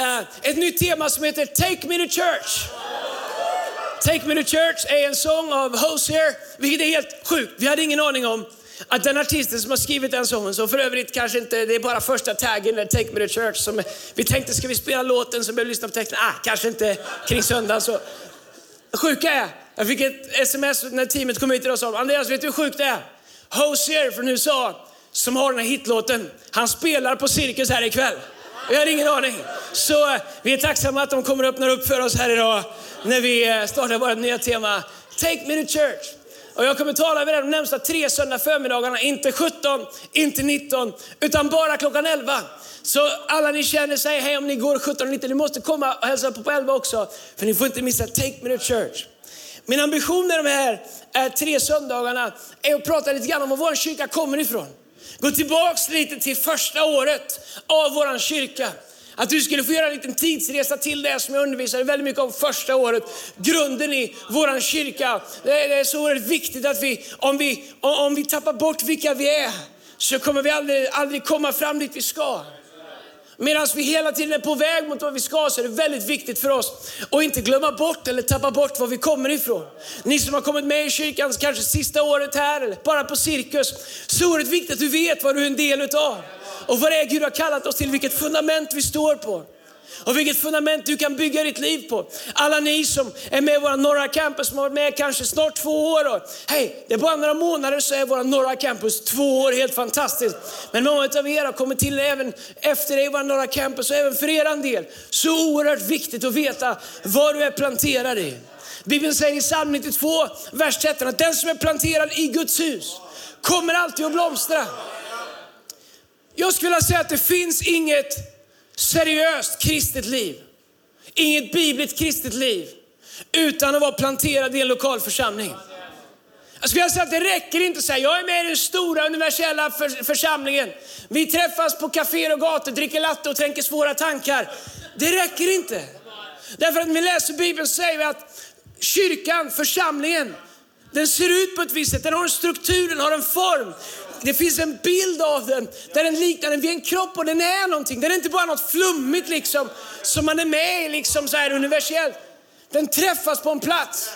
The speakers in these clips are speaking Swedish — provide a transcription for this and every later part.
Eh, ett nytt tema som heter Take Me to Church. Take Me to Church är en sång av Hosier, vilket är helt sjukt. Vi hade ingen aning om att den artisten som har skrivit den sången, som för övrigt kanske inte, det är bara första taggen där Take Me to Church, som vi tänkte ska vi spela låten så började vi lyssna på texten, ah, kanske inte kring söndagen så. Sjuka är, jag fick ett sms när teamet kom hit idag och sa, Andreas vet du hur sjukt det är? Hosier från USA, som har den här hitlåten, han spelar på Cirkus här ikväll. Och jag hade ingen aning. Så eh, vi är tacksamma att de kommer att öppna upp för oss här idag när vi eh, startar vårt nya tema Take Me to Church. Och jag kommer tala över det de närmsta tre söndag förmiddagarna, inte 17, inte 19, utan bara klockan 11. Så alla ni känner, säg hej om ni går 17 och 19, ni måste komma och hälsa på på 11 också, för ni får inte missa Take Me to Church. Min ambition med de här eh, tre söndagarna är att prata lite grann om var vår kyrka kommer ifrån. Gå tillbaks lite till första året av vår kyrka. Att du skulle få göra en liten tidsresa till det som jag undervisade väldigt mycket om första året. Grunden i vår kyrka. Det är, så oerhört viktigt att vi om, vi, om vi tappar bort vilka vi är, så kommer vi aldrig, aldrig komma fram dit vi ska. Medan vi hela tiden är på väg mot vad vi ska så är det väldigt viktigt för oss att inte glömma bort eller tappa bort var vi kommer ifrån. Ni som har kommit med i kyrkan kanske sista året här eller bara på cirkus. Så är det viktigt att du vet vad du är en del utav. Och vad det är Gud har kallat oss till, vilket fundament vi står på. Och vilket fundament du kan bygga ditt liv på. Alla ni som är med i våra norra campus, som har varit med kanske snart två år. Hej, det är bara några månader så är våra norra campus två år, helt fantastiskt. Men många av er har kommit till även efter det i våra norra campus och även för er del. Så oerhört viktigt att veta vad du är planterad i. Bibeln säger i psalm 92, vers 13 att den som är planterad i Guds hus kommer alltid att blomstra. Jag skulle vilja säga att det finns inget seriöst kristet liv, inget bibliskt kristet liv utan att vara planterad i en lokal församling. Alltså, jag skulle säga att det räcker inte att säga, jag är med i den stora universella för, församlingen. Vi träffas på kaféer och gator, dricker latte och tänker svåra tankar. Det räcker inte. Därför att när vi läser Bibeln säger vi att kyrkan, församlingen, den ser ut på ett visst sätt, den har en struktur, den har en form. Det finns en bild av den där den liknar den vid en kropp och den är någonting. Den är inte bara något flummigt liksom som man är med i liksom så här universellt. Den träffas på en plats.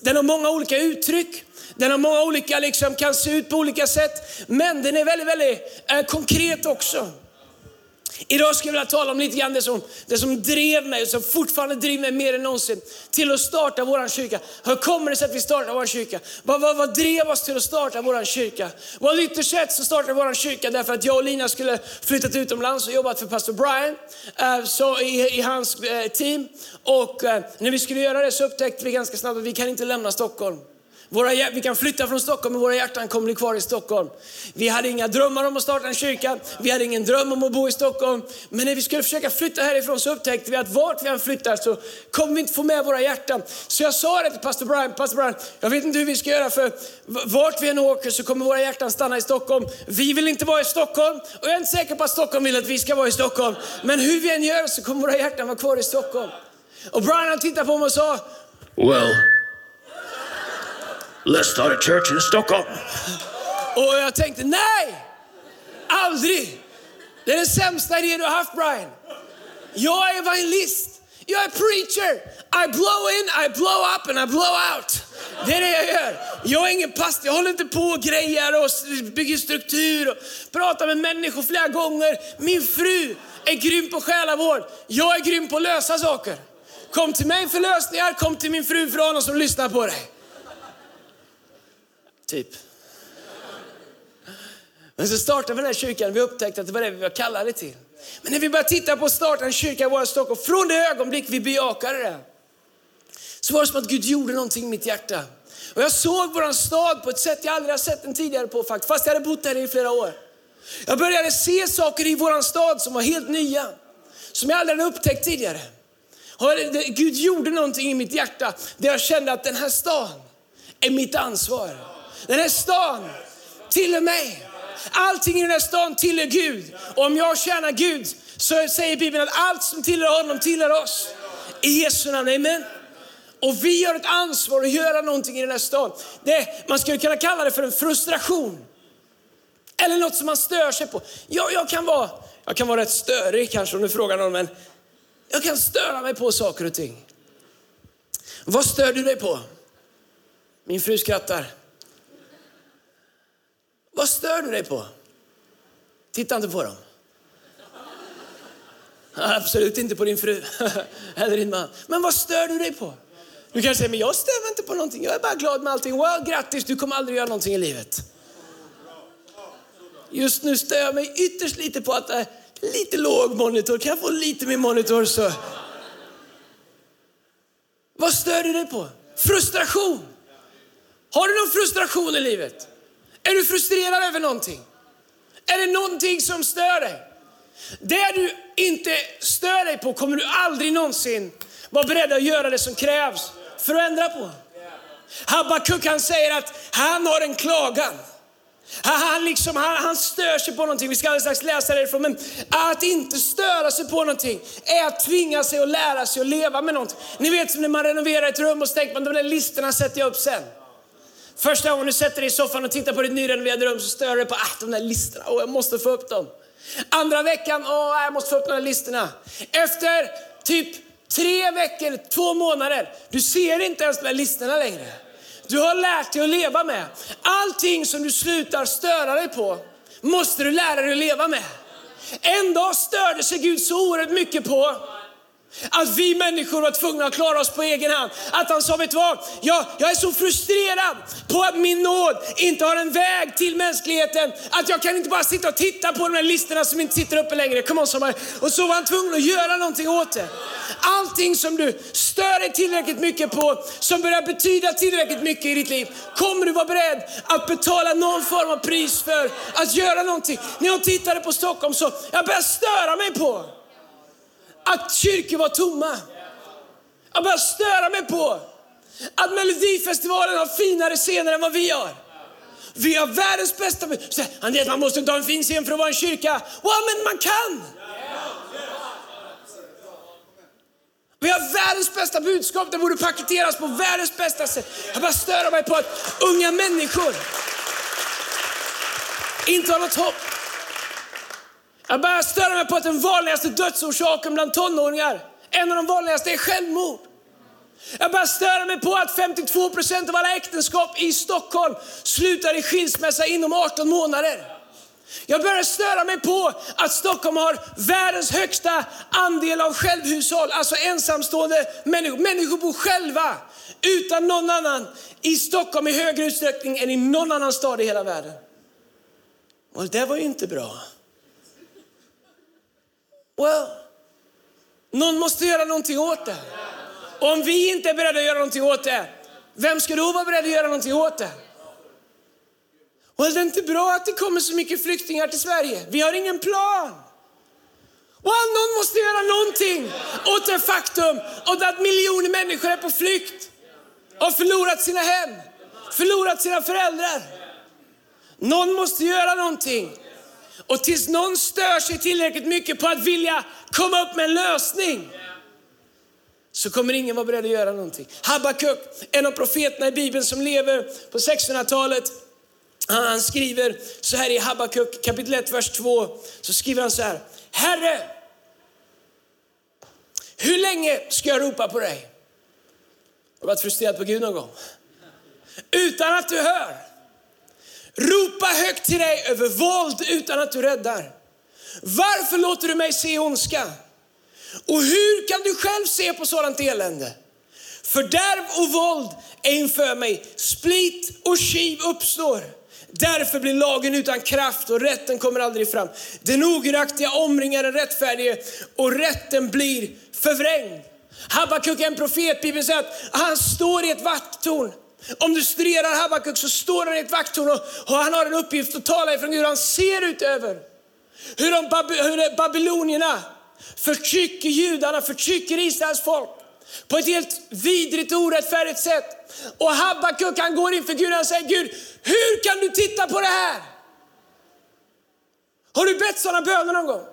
Den har många olika uttryck. Den har många olika, liksom, kan se ut på olika sätt. Men den är väldigt, väldigt eh, konkret också. Idag skulle jag vilja tala om lite grann det som, det som drev mig och som fortfarande driver mig mer än någonsin till att starta vår kyrka. Hur kommer det sig att vi startar vår kyrka? Vad, vad, vad drev oss till att starta vår kyrka? Well, ytterst sett så startade vår kyrka därför att jag och Lina skulle flyttat utomlands och jobbat för pastor Brian uh, så i, i hans uh, team. Och uh, när vi skulle göra det så upptäckte vi ganska snabbt att vi kan inte lämna Stockholm. Våra, vi kan flytta från Stockholm men våra hjärtan kommer bli kvar i Stockholm. Vi hade inga drömmar om att starta en kyrka, vi hade ingen dröm om att bo i Stockholm. Men när vi skulle försöka flytta härifrån så upptäckte vi att vart vi än flyttar så kommer vi inte få med våra hjärtan. Så jag sa det till pastor Brian, pastor Brian, jag vet inte hur vi ska göra för vart vi än åker så kommer våra hjärtan stanna i Stockholm. Vi vill inte vara i Stockholm och jag är inte säker på att Stockholm vill att vi ska vara i Stockholm. Men hur vi än gör så kommer våra hjärtan vara kvar i Stockholm. Och Brian han tittade på mig och sa, Well, let's start a church in Stockholm. Och jag tänkte, nej! Aldrig! Det är den sämsta idén du har haft Brian. Jag är evangelist. Jag är preacher. I blow in, I blow up and I blow out. Det är det jag gör. Jag är ingen pastor, jag håller inte på och grejer och bygger struktur och pratar med människor flera gånger. Min fru är grym på själavård. Jag är grym på att lösa saker. Kom till mig för lösningar, kom till min fru för honom som lyssnar på dig. Typ. Men så startade vi den här kyrkan vi upptäckte att det var det vi var kallade till. Men när vi började titta på att starta en kyrka i våra Stockholm, från det ögonblick vi bejakade det, så var det som att Gud gjorde någonting i mitt hjärta. Och jag såg vår stad på ett sätt jag aldrig har sett den tidigare på faktiskt, fast jag hade bott där i flera år. Jag började se saker i vår stad som var helt nya, som jag aldrig hade upptäckt tidigare. Och Gud gjorde någonting i mitt hjärta där jag kände att den här staden är mitt ansvar. Den här stan tillhör mig. Allting i den här stan tillhör Gud. Och om jag tjänar Gud så säger Bibeln att allt som tillhör honom tillhör oss. I Jesu namn, amen. Och vi har ett ansvar att göra någonting i den här stan. Det, man skulle kunna kalla det för en frustration. Eller något som man stör sig på. Jag, jag, kan, vara, jag kan vara rätt störig kanske om du frågar någon, men jag kan störa mig på saker och ting. Vad stör du dig på? Min fru skrattar. Vad stör du dig på? Titta inte på dem. Absolut inte på din fru eller din man. Men vad stör du dig på? Du kan säga, men jag stör inte på någonting. Jag är bara glad med allting. Well, grattis, du kommer aldrig göra någonting i livet. Just nu stör jag mig ytterst lite på att det är lite låg monitor. Kan jag få lite mer monitor så? Vad stör du dig på? Frustration. Har du någon frustration i livet? Är du frustrerad över någonting? Är det någonting som stör dig? Det du inte stör dig på kommer du aldrig någonsin vara beredd att göra det som krävs för att ändra på. Habakuk han säger att han har en klagan. Han, liksom, han, han stör sig på någonting, vi ska alldeles strax läsa det ifrån. Men att inte störa sig på någonting är att tvinga sig att lära sig att leva med någonting. Ni vet som när man renoverar ett rum och så tänker man de där listorna sätter jag upp sen. Första gången du sätter dig i soffan och tittar på ditt nyrenoverade rum så stör du på att de där listorna, åh jag måste få upp dem. Andra veckan, åh jag måste få upp de där listorna. Efter typ tre veckor, två månader, du ser inte ens de där listorna längre. Du har lärt dig att leva med. Allting som du slutar störa dig på måste du lära dig att leva med. En dag störde sig Gud så oerhört mycket på att vi människor var tvungna att klara oss på egen hand. Att han sa, vet du vad? Jag, jag är så frustrerad på att min nåd inte har en väg till mänskligheten. Att jag kan inte bara sitta och titta på de här listorna som inte sitter uppe längre. Come on, somebody. Och så var han tvungen att göra någonting åt det. Allting som du stör dig tillräckligt mycket på, som börjar betyda tillräckligt mycket i ditt liv, kommer du vara beredd att betala någon form av pris för att göra någonting. När jag tittade på Stockholm så jag började störa mig på att kyrkor var tomma. Jag börjar störa mig på att Melodifestivalen har finare scener än vad vi har. Vi har världens bästa... Så här, Andreas, man måste inte ha en fin scen för att vara en kyrka. Wow, men man kan! Vi har världens bästa budskap, det borde paketeras på världens bästa sätt. Jag bara stör mig på att unga människor inte har något hopp. Jag börjar störa mig på att den vanligaste dödsorsaken bland tonåringar, en av de vanligaste är självmord. Jag börjar störa mig på att 52 procent av alla äktenskap i Stockholm slutar i skilsmässa inom 18 månader. Jag börjar störa mig på att Stockholm har världens högsta andel av självhushåll, alltså ensamstående människor. Människor bor själva utan någon annan i Stockholm i högre utsträckning än i någon annan stad i hela världen. Och det var ju inte bra. Well, någon måste göra någonting åt det. Och om vi inte är beredda att göra någonting åt det, vem ska då vara beredd att göra någonting åt det? Well, det är inte bra att det kommer så mycket flyktingar till Sverige. Vi har ingen plan. Well, någon måste göra någonting åt det faktum att miljoner människor är på flykt och har förlorat sina hem, förlorat sina föräldrar. Någon måste göra någonting. Och tills någon stör sig tillräckligt mycket på att vilja komma upp med en lösning så kommer ingen vara beredd att göra någonting. Habakuk, en av profeterna i Bibeln som lever på 1600-talet, han, skriver så här i Habakuk kapitel 1, vers 2, så skriver han så här. Herre, hur länge ska jag ropa på dig? Har du varit frustrerad på Gud någon gång? Utan att du hör. Ropa högt till dig över våld utan att du räddar. Varför låter du mig se ondska? Och hur kan du själv se på sådant elände? Fördärv och våld är inför mig, split och kiv uppstår. Därför blir lagen utan kraft och rätten kommer aldrig fram. Den ogudaktiga omringar den rättfärdige och rätten blir förvrängd. Habakuk är en profet, Bibeln säger att han står i ett vattentorn. Om du studerar Habakuk så står han i ett vakttorn och, och han har en uppgift att tala ifrån Gud. Han ser ut över hur, de, hur babylonierna förtrycker judarna, förtrycker Israels folk på ett helt vidrigt och orättfärdigt sätt. Och Habakuk han går inför Gud och säger Gud, hur kan du titta på det här? Har du bett sådana böner någon gång?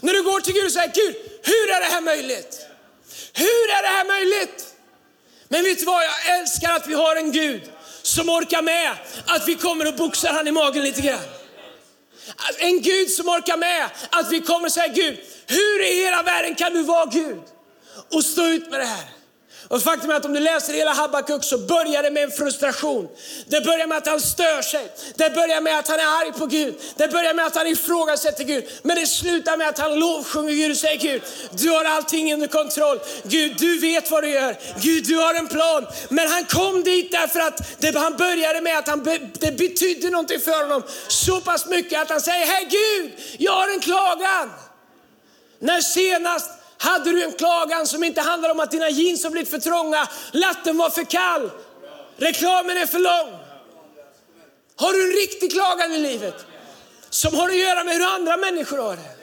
När du går till Gud och säger Gud, hur är det här möjligt? Hur är det här möjligt? Men vet du vad, jag älskar att vi har en Gud som orkar med att vi kommer och boxar han i magen lite grann. En Gud som orkar med att vi kommer och säger Gud, hur i hela världen kan du vara Gud och stå ut med det här? Och faktum är att om du läser hela Habakuk så börjar det med en frustration. Det börjar med att han stör sig. Det börjar med att han är arg på Gud. Det börjar med att han ifrågasätter Gud. Men det slutar med att han lovsjunger Gud och säger Gud, du har allting under kontroll. Gud, du vet vad du gör. Gud, du har en plan. Men han kom dit därför att det, han började med att han, be, det betydde någonting för honom. Så pass mycket att han säger, hej Gud, jag har en klagan. När senast hade du en klagan som inte handlar om att dina jeans har blivit för trånga, latten var för kall, reklamen är för lång. Har du en riktig klagan i livet som har att göra med hur andra människor har det?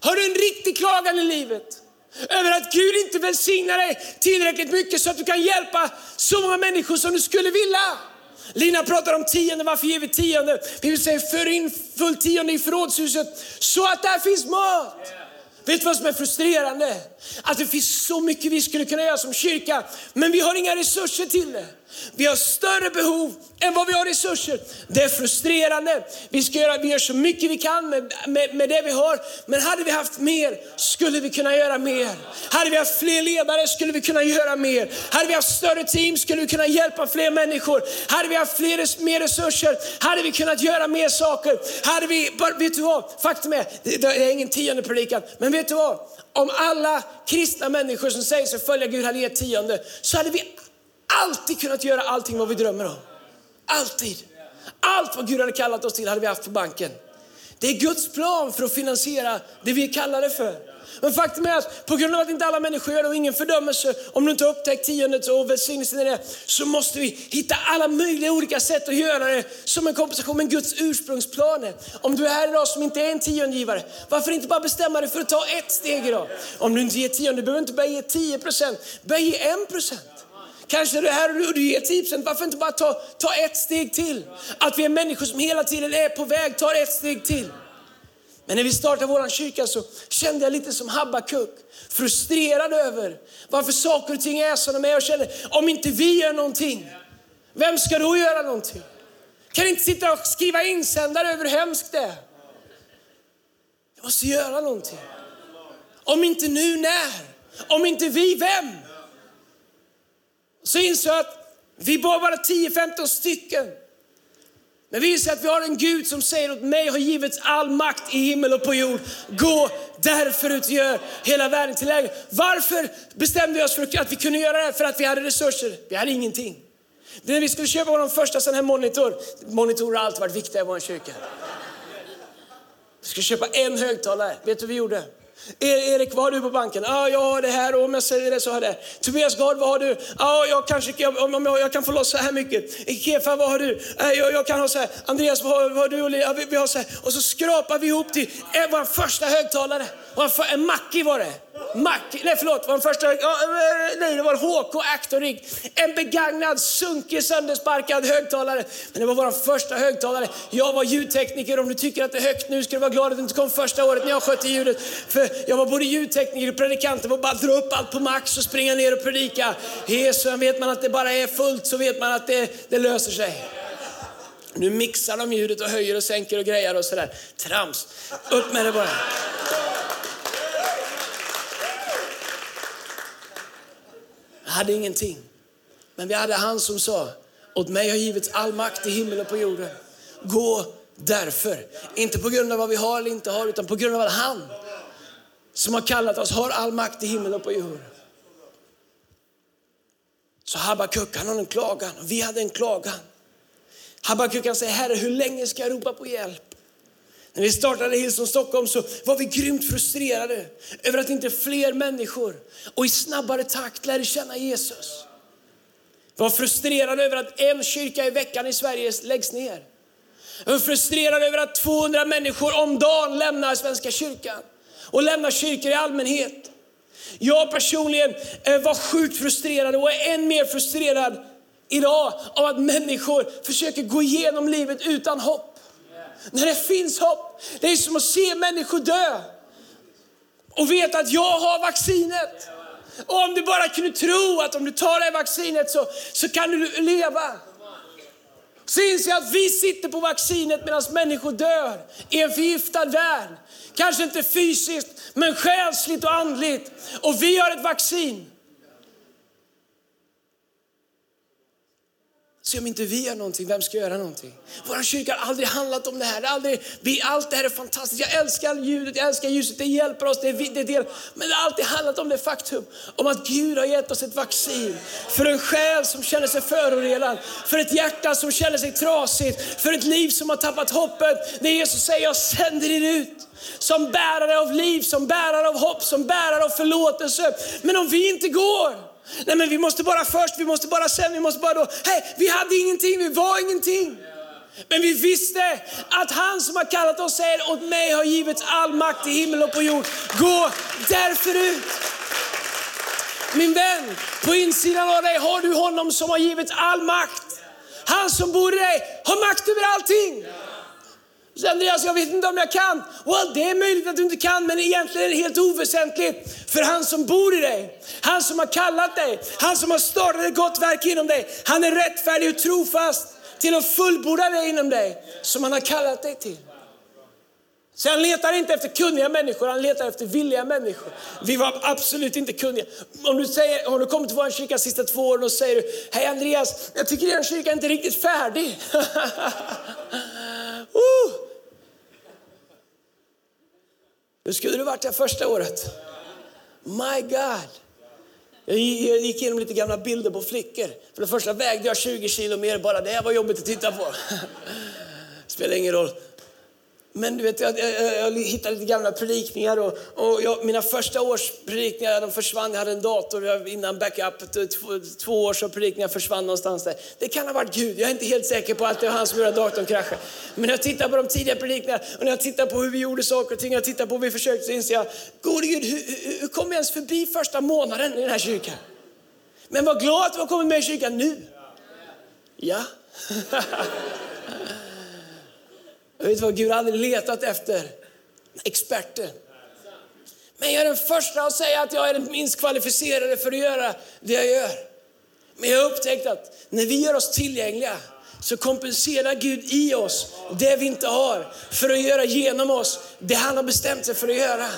Har du en riktig klagan i livet över att Gud inte välsignar dig tillräckligt mycket så att du kan hjälpa så många människor som du skulle vilja? Lina pratar om tionde, varför ger vi tionde? Vi vill säga för in fullt tionde i förrådshuset så att där finns mat. Vet du vad som är frustrerande? Att det finns så mycket vi skulle kunna göra som kyrka, men vi har inga resurser till det. Vi har större behov än vad vi har resurser. Det är frustrerande. Vi, ska göra, vi gör så mycket vi kan med, med, med det vi har, men hade vi haft mer skulle vi kunna göra mer. Hade vi haft fler ledare skulle vi kunna göra mer. Hade vi haft större team skulle vi kunna hjälpa fler människor. Hade vi haft fler, mer resurser hade vi kunnat göra mer saker. Hade vi, vet du vad? Faktum är, det är ingen tionde predikan, men vet du vad? Om alla kristna människor som säger sig följa Gud hade gett tionde så hade vi alltid kunnat göra allting vad vi drömmer om. Alltid. Allt vad Gud hade kallat oss till hade vi haft på banken. Det är Guds plan för att finansiera det vi är kallade för. Men faktum är att på grund av att inte alla människor gör det och ingen fördömelse, om du inte har upptäckt tiondet och välsignelsen i det, så måste vi hitta alla möjliga olika sätt att göra det som en kompensation. med Guds ursprungsplan om du är här idag som inte är en tiondgivare, varför inte bara bestämma dig för att ta ett steg idag? Om du inte ger tionde, du behöver inte börja ge 10 procent, börja ge 1 procent. Kanske du är här och du ger 10 varför inte bara ta, ta ett steg till? Att vi är människor som hela tiden är på väg, tar ett steg till. Men när vi startade vår kyrka så kände jag lite som Habakuk, frustrerad över varför saker och ting är som de är. Jag känner, om inte vi gör någonting, vem ska då göra någonting? Kan inte sitta och skriva insändare över hur hemskt det är. Jag måste göra någonting. Om inte nu, när? Om inte vi, vem? Så insåg jag att vi var bara 10-15 stycken. Men vi inser att vi har en Gud som säger åt mig har givits all makt i himmel och på jord. Gå därför ut och gör hela världen till läger! Varför bestämde vi oss för att vi kunde göra det? För att vi hade resurser. Vi hade ingenting. När vi skulle köpa vår första sån här monitor, monitorer har alltid varit viktiga i vår kyrka. Vi skulle köpa en högtalare. Vet du vad vi gjorde? Erik, vad har du på banken? Ah, jag har det här och om jag säljer det så har jag det. Tobias Gard, vad har du? Ah, jag, kanske, jag, om jag, jag kan få loss så här mycket. Kefa, vad har du? Ah, jag, jag kan ha så här. Andreas, vad har, vad har du? Ja, vi, vi, har så här. Och så skrapar vi ihop till eh, vår första högtalare. En Mackie var det. Mackie, nej förlåt, var den första, ja, eh, nej det var HK Actorig. En begagnad, sunkig, söndersparkad högtalare. Men det var vår första högtalare. Jag var ljudtekniker, om du tycker att det är högt nu ska du vara glad att du inte kom första året när jag skötte ljudet. För jag var både ljudtekniker och predikant. Det var bara att dra upp allt på max och springa ner och predika. Jesus, vet man att det bara är fullt så vet man att det, det löser sig. Nu mixar de ljudet och höjer och sänker och grejer och sådär. Trams. Upp med det bara. Hade ingenting. Men vi hade han som sa, åt mig har givits all makt i himmel och på jorden. Gå därför. Inte på grund av vad vi har eller inte har, utan på grund av att han som har kallat oss har all makt i himmel och på jorden. Så Habakuk han har en klagan och vi hade en klagan. Habakuk kan säga, Herre hur länge ska jag ropa på hjälp? När vi startade Hillsong Stockholm så var vi grymt frustrerade över att inte fler människor och i snabbare takt lärde känna Jesus. Vi var frustrerade över att en kyrka i veckan i Sverige läggs ner. Vi var frustrerade över att 200 människor om dagen lämnar Svenska kyrkan. och lämnar kyrkor i allmänhet. Jag personligen eh, var sjukt frustrerad och är än mer frustrerad idag av att människor försöker gå igenom livet utan hopp. När det finns hopp. Det är som att se människor dö och veta att jag har vaccinet. Och om du bara kunde tro att om du tar det här vaccinet så, så kan du leva. Så inser jag att vi sitter på vaccinet medan människor dör i en förgiftad värld. Kanske inte fysiskt, men själsligt och andligt. Och vi har ett vaccin. Se om inte vi gör någonting, vem ska göra någonting? Vår kyrka har aldrig handlat om det här. Det aldrig, vi, allt det här är fantastiskt. Jag älskar ljudet, jag älskar ljuset, det hjälper oss, det är, det är del. Men det har alltid handlat om det faktum om att Gud har gett oss ett vaccin. För en själ som känner sig förorenad, för ett hjärta som känner sig trasigt, för ett liv som har tappat hoppet. När Jesus säger, jag sänder er ut som bärare av liv, som bärare av hopp, som bärare av förlåtelse. Men om vi inte går, Nej men vi måste bara först, vi måste bara sen, vi måste bara då. Hej, vi hade ingenting, vi var ingenting. Men vi visste att han som har kallat oss säger, åt mig har givits all makt i himmel och på jord. Gå därför ut. Min vän, på insidan av dig har du honom som har givits all makt. Han som bor i dig har makt över allting. Så Andreas, jag vet inte om jag kan. Well, det är möjligt att du inte kan, men egentligen är det helt oväsentligt. För han som bor i dig, han som har kallat dig, han som har startat ett gott verk inom dig, han är rättfärdig och trofast till att fullborda det inom dig som han har kallat dig till. Så han letar inte efter kunniga människor, han letar efter villiga människor. Vi var absolut inte kunniga. Om du, säger, om du kommer till vår kyrka de sista två åren och säger Hej Andreas, jag tycker er kyrka är inte riktigt färdig. uh! Hur skulle det varit det första året? My God! Jag gick igenom lite gamla bilder på flickor. För det första vägde jag 20 kilo mer, bara det var jobbigt att titta på. Spelar ingen roll. Men du vet, jag, jag, jag hittade lite gamla predikningar och, och jag, mina första års predikningar de försvann. Jag hade en dator innan backup, två, två års predikningar försvann någonstans där. Det kan ha varit Gud, jag är inte helt säker på att det var han som gjorde att datorn kraschade. Men när jag tittar på de tidiga predikningarna och när jag tittar på hur vi gjorde saker och ting, jag tittar på hur vi försökte så inser jag, gode Gud, hur, hur, kom jag ens förbi första månaden i den här kyrkan? Men var glad att du har kommit med i kyrkan nu. Ja. Jag vet vad Gud aldrig letat efter? Experter. Men jag är den första att säga att jag är den minst kvalificerade för att göra det jag gör. Men jag har upptäckt att när vi gör oss tillgängliga så kompenserar Gud i oss det vi inte har för att göra genom oss det han har bestämt sig för att göra.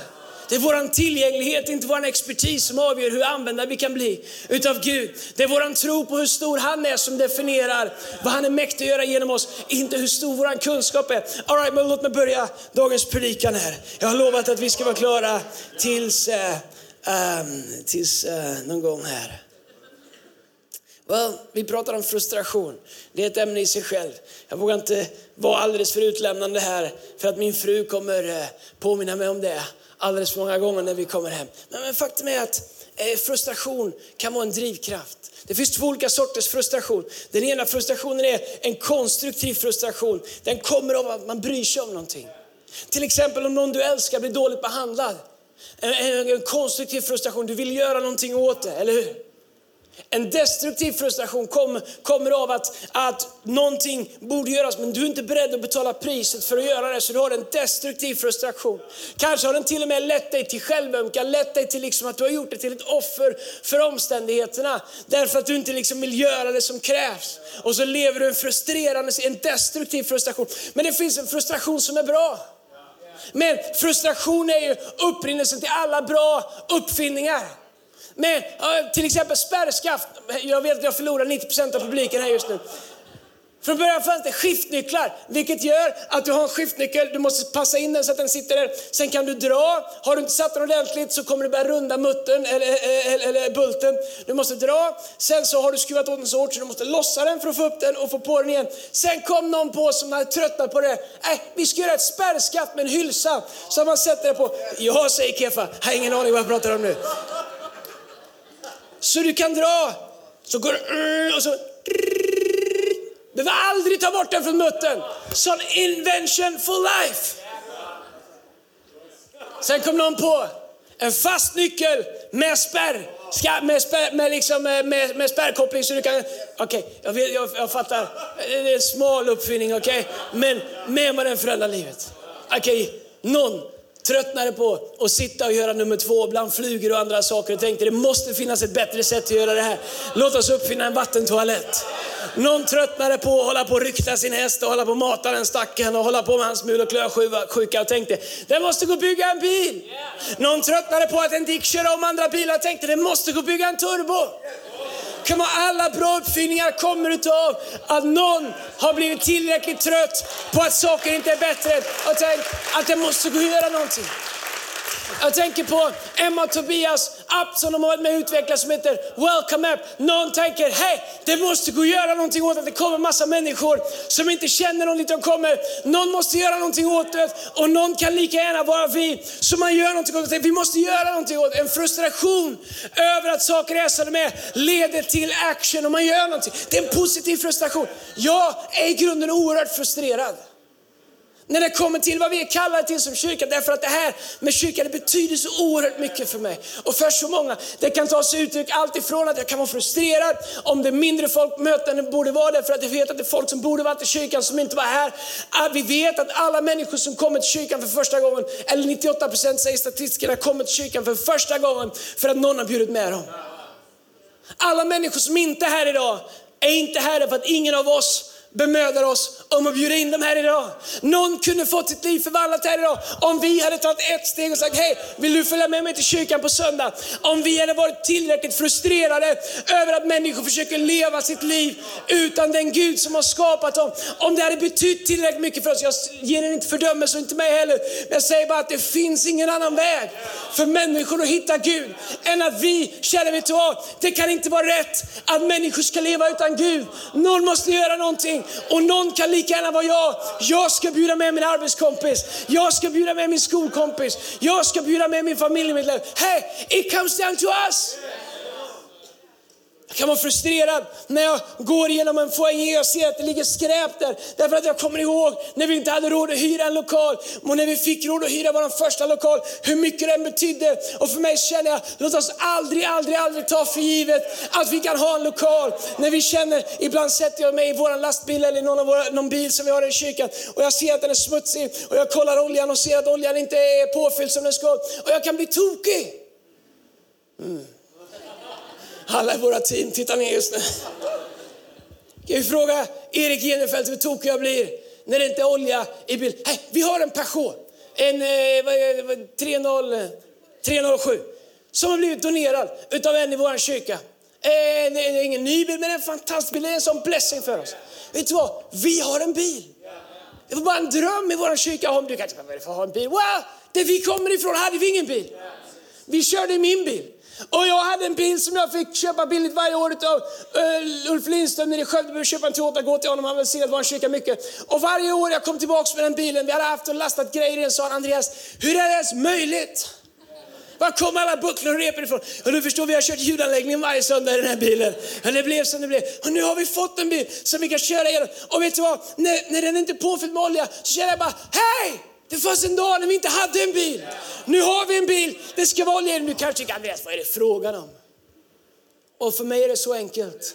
Det är vår tillgänglighet, inte vår expertis som avgör hur använda vi kan bli utav Gud. Det är vår tro på hur stor han är som definierar vad han är mäktig att göra genom oss, inte hur stor vår kunskap är. All right, men låt mig börja dagens predikan här. Jag har lovat att vi ska vara klara tills, uh, um, tills uh, någon gång här. Well, vi pratar om frustration. Det är ett ämne i sig själv. Jag vågar inte vara alldeles för utlämnande här för att min fru kommer eh, påminna mig om det alldeles för många gånger när vi kommer hem. Men, men faktum är att eh, frustration kan vara en drivkraft. Det finns två olika sorters frustration. Den ena frustrationen är en konstruktiv frustration. Den kommer av att man bryr sig om någonting. Till exempel om någon du älskar blir dåligt behandlad. En, en, en konstruktiv frustration, du vill göra någonting åt det, eller hur? En destruktiv frustration kom, kommer av att, att någonting borde göras men du är inte beredd att betala priset för att göra det. Så du har en destruktiv frustration. Kanske har den till och med lett dig till självömkan, lett dig till liksom att du har gjort dig till ett offer för omständigheterna. Därför att du inte liksom vill göra det som krävs. Och så lever du en frustrerande, en destruktiv frustration. Men det finns en frustration som är bra. Men frustration är ju upprinnelsen till alla bra uppfinningar med till exempel spärrskaft. Jag vet att jag förlorar 90% av publiken här just nu. Från början fanns det skiftnycklar, vilket gör att du har en skiftnyckel, du måste passa in den så att den sitter där. Sen kan du dra, har du inte satt den ordentligt så kommer du börja runda muttern eller, eller, eller, bulten. Du måste dra, sen så har du skruvat åt den så hårt så du måste lossa den för att få upp den och få på den igen. Sen kom någon på som hade tröttnat på det. Äh, vi ska göra ett spärrskaft med en hylsa som man sätter det på. Ja, säger Kefa, jag har ingen aning vad jag pratar om nu. Så du kan dra. Så går det mm, och så... Behöver aldrig ta bort den från muttern. Sån invention for life. Sen kom någon på en fast nyckel med spärr. Ska, med, spär, med, liksom, eh, med, med spärrkoppling så du kan... Okej, okay, jag, vet- jag, jag fattar. Det är en smal uppfinning, okej? Men med mig den förändrar livet. Okej, någon tröttnade på att sitta och göra nummer två bland flugor och andra saker och tänkte det måste finnas ett bättre sätt att göra det här. Låt oss uppfinna en vattentoalett. Någon tröttnade på att hålla på och rykta sin häst och hålla på och mata den stackaren och hålla på med hans mul och klövsjuka och tänkte det måste gå att bygga en bil. Någon tröttnade på att en Dick gick köra om andra bilar och tänkte det måste gå att bygga en turbo. Come on, alla bra uppfinningar kommer utav att någon har blivit tillräckligt trött på att saker inte är bättre och tänkt att det måste gå att göra någonting. Jag tänker på Emma och Tobias app som de har varit med och utvecklat som heter Welcome App. Någon tänker, hej, det måste gå att göra någonting åt att det kommer massa människor som inte känner någon dit de kommer. Någon måste göra någonting åt det och någon kan lika gärna vara vi. Så man gör någonting åt det. Vi måste göra någonting åt det. En frustration över att saker är som de är leder till action och man gör någonting. Det är en positiv frustration. Jag är i grunden oerhört frustrerad när det kommer till vad vi är kallade till som kyrka. Därför att det här med kyrka det betyder så oerhört mycket för mig. Och för så många. Det kan ta sig uttryck allt ifrån att jag kan vara frustrerad om det är mindre folkmöten än det borde vara. Därför att jag vet att det är folk som borde varit i kyrkan som inte var här. Ah, vi vet att alla människor som kommer till kyrkan för första gången, eller 98 procent säger statistikerna, kommer till kyrkan för första gången för att någon har bjudit med dem. Alla människor som inte är här idag är inte här för att ingen av oss bemödar oss om att bjuda in dem här idag. Någon kunde fått sitt liv förvandlat här idag om vi hade tagit ett steg och sagt hej, vill du följa med mig till kyrkan på söndag? Om vi hade varit tillräckligt frustrerade över att människor försöker leva sitt liv utan den Gud som har skapat dem. Om det hade betytt tillräckligt mycket för oss, jag ger er inte fördömelse och inte mig heller, men jag säger bara att det finns ingen annan väg för människor att hitta Gud än att vi känner, vet du vad, det kan inte vara rätt att människor ska leva utan Gud. Någon måste göra någonting och någon kan lika gärna vara jag. Jag ska bjuda med min arbetskompis, jag ska bjuda med min skolkompis, jag ska bjuda med min familjemedlem. Hey, it comes down to us. Kan vara frustrerad när jag går igenom en foajé och ser att det ligger skräp där. Därför att jag kommer ihåg när vi inte hade råd att hyra en lokal och när vi fick råd att hyra vår första lokal, hur mycket den betydde. Och för mig känner jag, låt oss aldrig, aldrig, aldrig ta för givet att vi kan ha en lokal. När vi känner, ibland sätter jag mig i vår lastbil eller någon, av våra, någon bil som vi har i kyrkan och jag ser att den är smutsig och jag kollar oljan och ser att oljan inte är påfylld som den ska. Och jag kan bli tokig. Mm. Alla i våra team tittar ner just nu. Kan vi fråga Erik Genefelt hur tokig jag blir när det inte är olja i bilen? Hey, vi har en Peugeot, en eh, vad 30, 307, som har blivit donerad utav en i vår kyrka. Eh, det är ingen ny bil, men en fantastisk bil. Det är en sån blessing för oss. Vet du vad? Vi har en bil. Det var bara en dröm i vår kyrka om du kanske, vad är det för att ha en bil? Wow, där vi kommer ifrån hade vi ingen bil. Vi körde i min bil. Och jag hade en bil som jag fick köpa billigt varje år av uh, eh, Ulf Lindström nere i Skövde. behövde köpa en Toyota, gå till honom, han välsignade vår kyrka mycket. Och varje år jag kom tillbaka med den bilen, vi hade haft och lastat grejer i den, sa han, Andreas, hur är det ens möjligt? Var kommer alla bucklor och repor ifrån? Och du förstår, vi har kört ljudanläggningen varje söndag i den här bilen. Men det blev som det blev. Och nu har vi fått en bil som vi kan köra igenom. Och vet du vad? När, när den inte är påfylld med olja så känner jag bara, hej! Det fanns en dag när vi inte hade en bil. Nu har vi en bil. Det ska vara olja i. Du kanske tycker, Andreas, vad är det frågan om? Och för mig är det så enkelt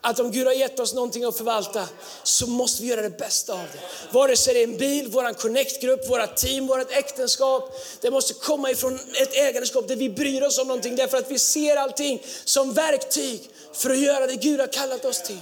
att om Gud har gett oss någonting att förvalta så måste vi göra det bästa av det. Vare sig det är en bil, vår connectgrupp, våra team, vårt äktenskap. Det måste komma ifrån ett ägandeskap där vi bryr oss om någonting därför att vi ser allting som verktyg för att göra det Gud har kallat oss till.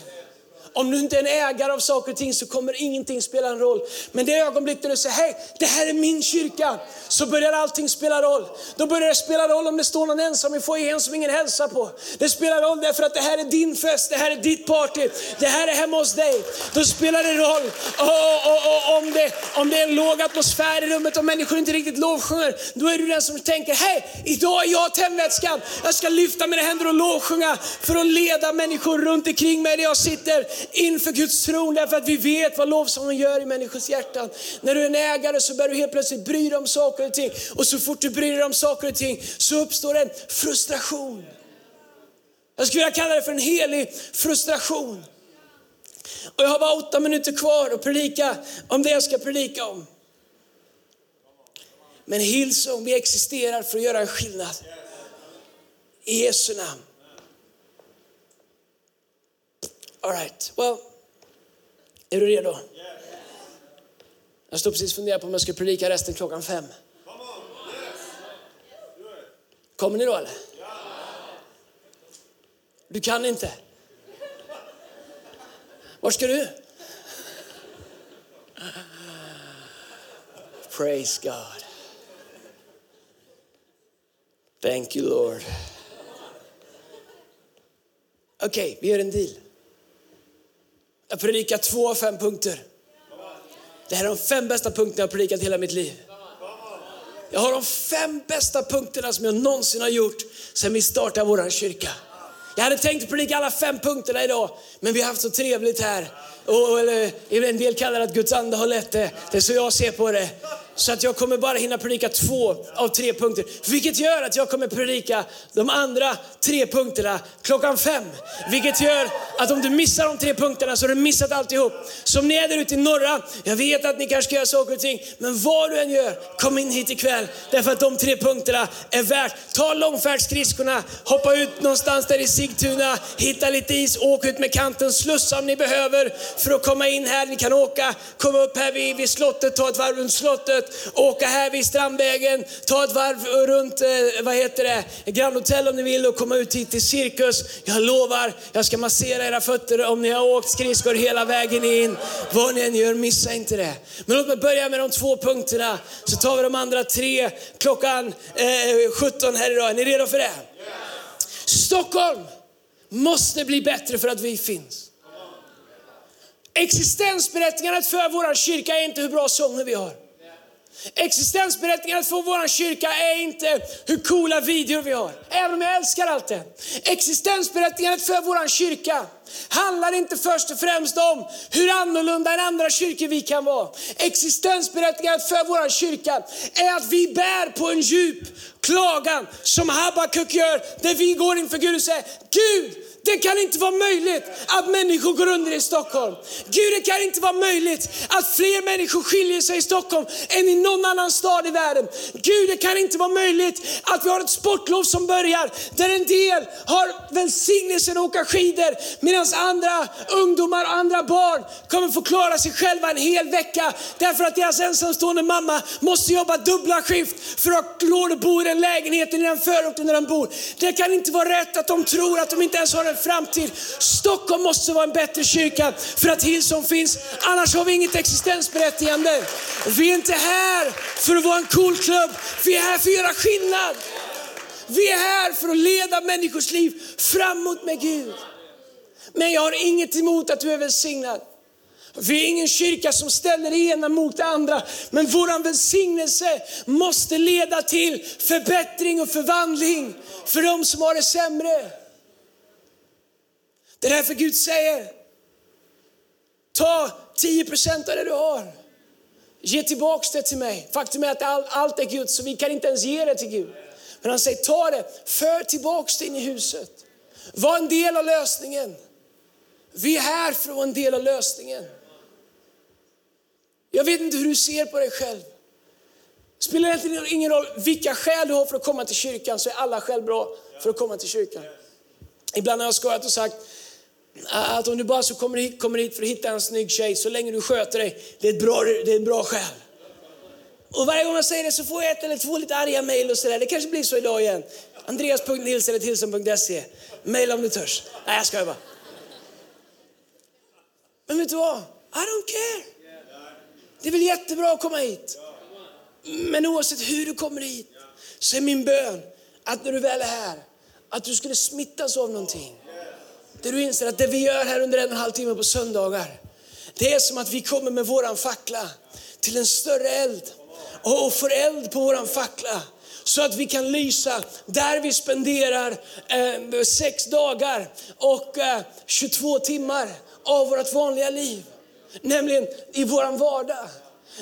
Om du inte är en ägare av saker och ting så kommer ingenting spela en roll. Men det ögonblick där du säger, hej, det här är min kyrka, så börjar allting spela roll. Då börjar det spela roll om det står någon ensam i foajén som ingen hälsar på. Det spelar roll därför att det här är din fest, det här är ditt party, det här är hemma hos dig. Då spelar det roll oh, oh, oh, om, det, om det är en låg atmosfär i rummet och människor inte riktigt lovsjunger. Då är du den som tänker, hej, idag är jag tändvätskan. Jag ska lyfta mina händer och lovsjunga för att leda människor runt omkring mig där jag sitter inför Guds tron därför att vi vet vad lovsången gör i människors hjärtan. När du är en ägare så börjar du helt plötsligt bry dig om saker och ting och så fort du bryr dig om saker och ting så uppstår en frustration. Jag skulle vilja kalla det för en helig frustration. Och jag har bara åtta minuter kvar att predika om det jag ska predika om. Men Hillsong, vi existerar för att göra en skillnad. I Jesu namn. All right, well, är du redo? Jag står precis och funderar på om jag ska predika resten klockan fem. Kommer ni då eller? Du kan inte? Var ska du? Praise God. Thank you Lord. Okej, okay, vi gör en deal. Jag predikar två av fem punkter. Det här är de fem bästa punkterna jag har predikat hela mitt liv. Jag har de fem bästa punkterna som jag någonsin har gjort sedan vi startade vår kyrka. Jag hade tänkt predika alla fem punkterna idag, men vi har haft så trevligt här. Och, eller, en del kallar det att Guds ande har lett det. Det är så jag ser på det. Så att jag kommer bara hinna predika två av tre punkter. Vilket gör att jag kommer predika de andra tre punkterna klockan fem. Vilket gör att om du missar de tre punkterna så har du missat alltihop. Så om ni är där ute i norra, jag vet att ni kanske ska göra saker och ting, men vad du än gör, kom in hit ikväll. Därför att de tre punkterna är värt. Ta långfärdsskridskorna, hoppa ut någonstans där i Sigtuna, hitta lite is, åk ut med kanten, slussa om ni behöver för att komma in här. Ni kan åka, komma upp här vid, vid slottet, ta ett varv runt slottet åka här vid Strandvägen, ta ett varv runt, eh, vad heter det, Grand Hotel om ni vill och komma ut hit till Cirkus. Jag lovar, jag ska massera era fötter om ni har åkt skridskor hela vägen in. Vad ni än gör, missa inte det. Men låt mig börja med de två punkterna, så tar vi de andra tre klockan eh, 17 här idag. Är ni redo för det? Stockholm måste bli bättre för att vi finns. Existensberättigandet för vår kyrka är inte hur bra sånger vi har. Existensberättigandet för vår kyrka är inte hur coola videor vi har, även om jag älskar allt det. Existensberättigandet för vår kyrka handlar inte först och främst om hur annorlunda än andra kyrkor vi kan vara. Existensberättigandet för vår kyrka är att vi bär på en djup klagan som Habakuk gör, där vi går inför Gud och säger, Gud, det kan inte vara möjligt att människor går under i Stockholm. Gud, det kan inte vara möjligt att fler människor skiljer sig i Stockholm än i någon annan stad i världen. Gud, det kan inte vara möjligt att vi har ett sportlov som börjar där en del har välsignelsen att åka skidor medan andra ungdomar och andra barn kommer få klara sig själva en hel vecka därför att deras ensamstående mamma måste jobba dubbla skift för att ha råd att bo i den lägenheten i den förorten där de bor. Det kan inte vara rätt att de tror att de inte ens har en en framtid. Stockholm måste vara en bättre kyrka för att Hillsong finns. Annars har vi inget existensberättigande. Vi är inte här för att vara en cool klubb. Vi är här för att göra skillnad. Vi är här för att leda människors liv framåt med Gud. Men jag har inget emot att du är välsignad. Vi är ingen kyrka som ställer det ena mot det andra. Men vår välsignelse måste leda till förbättring och förvandling för de som har det sämre. Det är därför Gud säger, ta 10% av det du har. Ge tillbaks det till mig. Faktum är att allt är Guds så vi kan inte ens ge det till Gud. Men han säger, ta det, för tillbaks det in i huset. Var en del av lösningen. Vi är här för att vara en del av lösningen. Jag vet inte hur du ser på dig själv. Spelar egentligen ingen roll vilka skäl du har för att komma till kyrkan, så är alla skäl bra för att komma till kyrkan. Ibland har jag skojat och sagt, att om du bara så kommer hit, kommer hit för att hitta en snygg tjej, så länge du sköter dig, det är ett bra, det är ett bra skäl. Och varje gång jag säger det så får jag ett eller två lite arga mejl och sådär. Det kanske blir så idag igen. Andreas.nilsen.hilsen.se. Mejla om du törs. Nej, jag skojar bara. Men vet du vad? I don't care. Det är väl jättebra att komma hit. Men oavsett hur du kommer hit så är min bön att när du väl är här, att du skulle smittas av någonting. Där du inser att det vi gör här under en och en halv timme på söndagar, det är som att vi kommer med våran fackla till en större eld och får eld på våran fackla så att vi kan lysa där vi spenderar eh, sex dagar och eh, 22 timmar av vårt vanliga liv. Nämligen i våran vardag.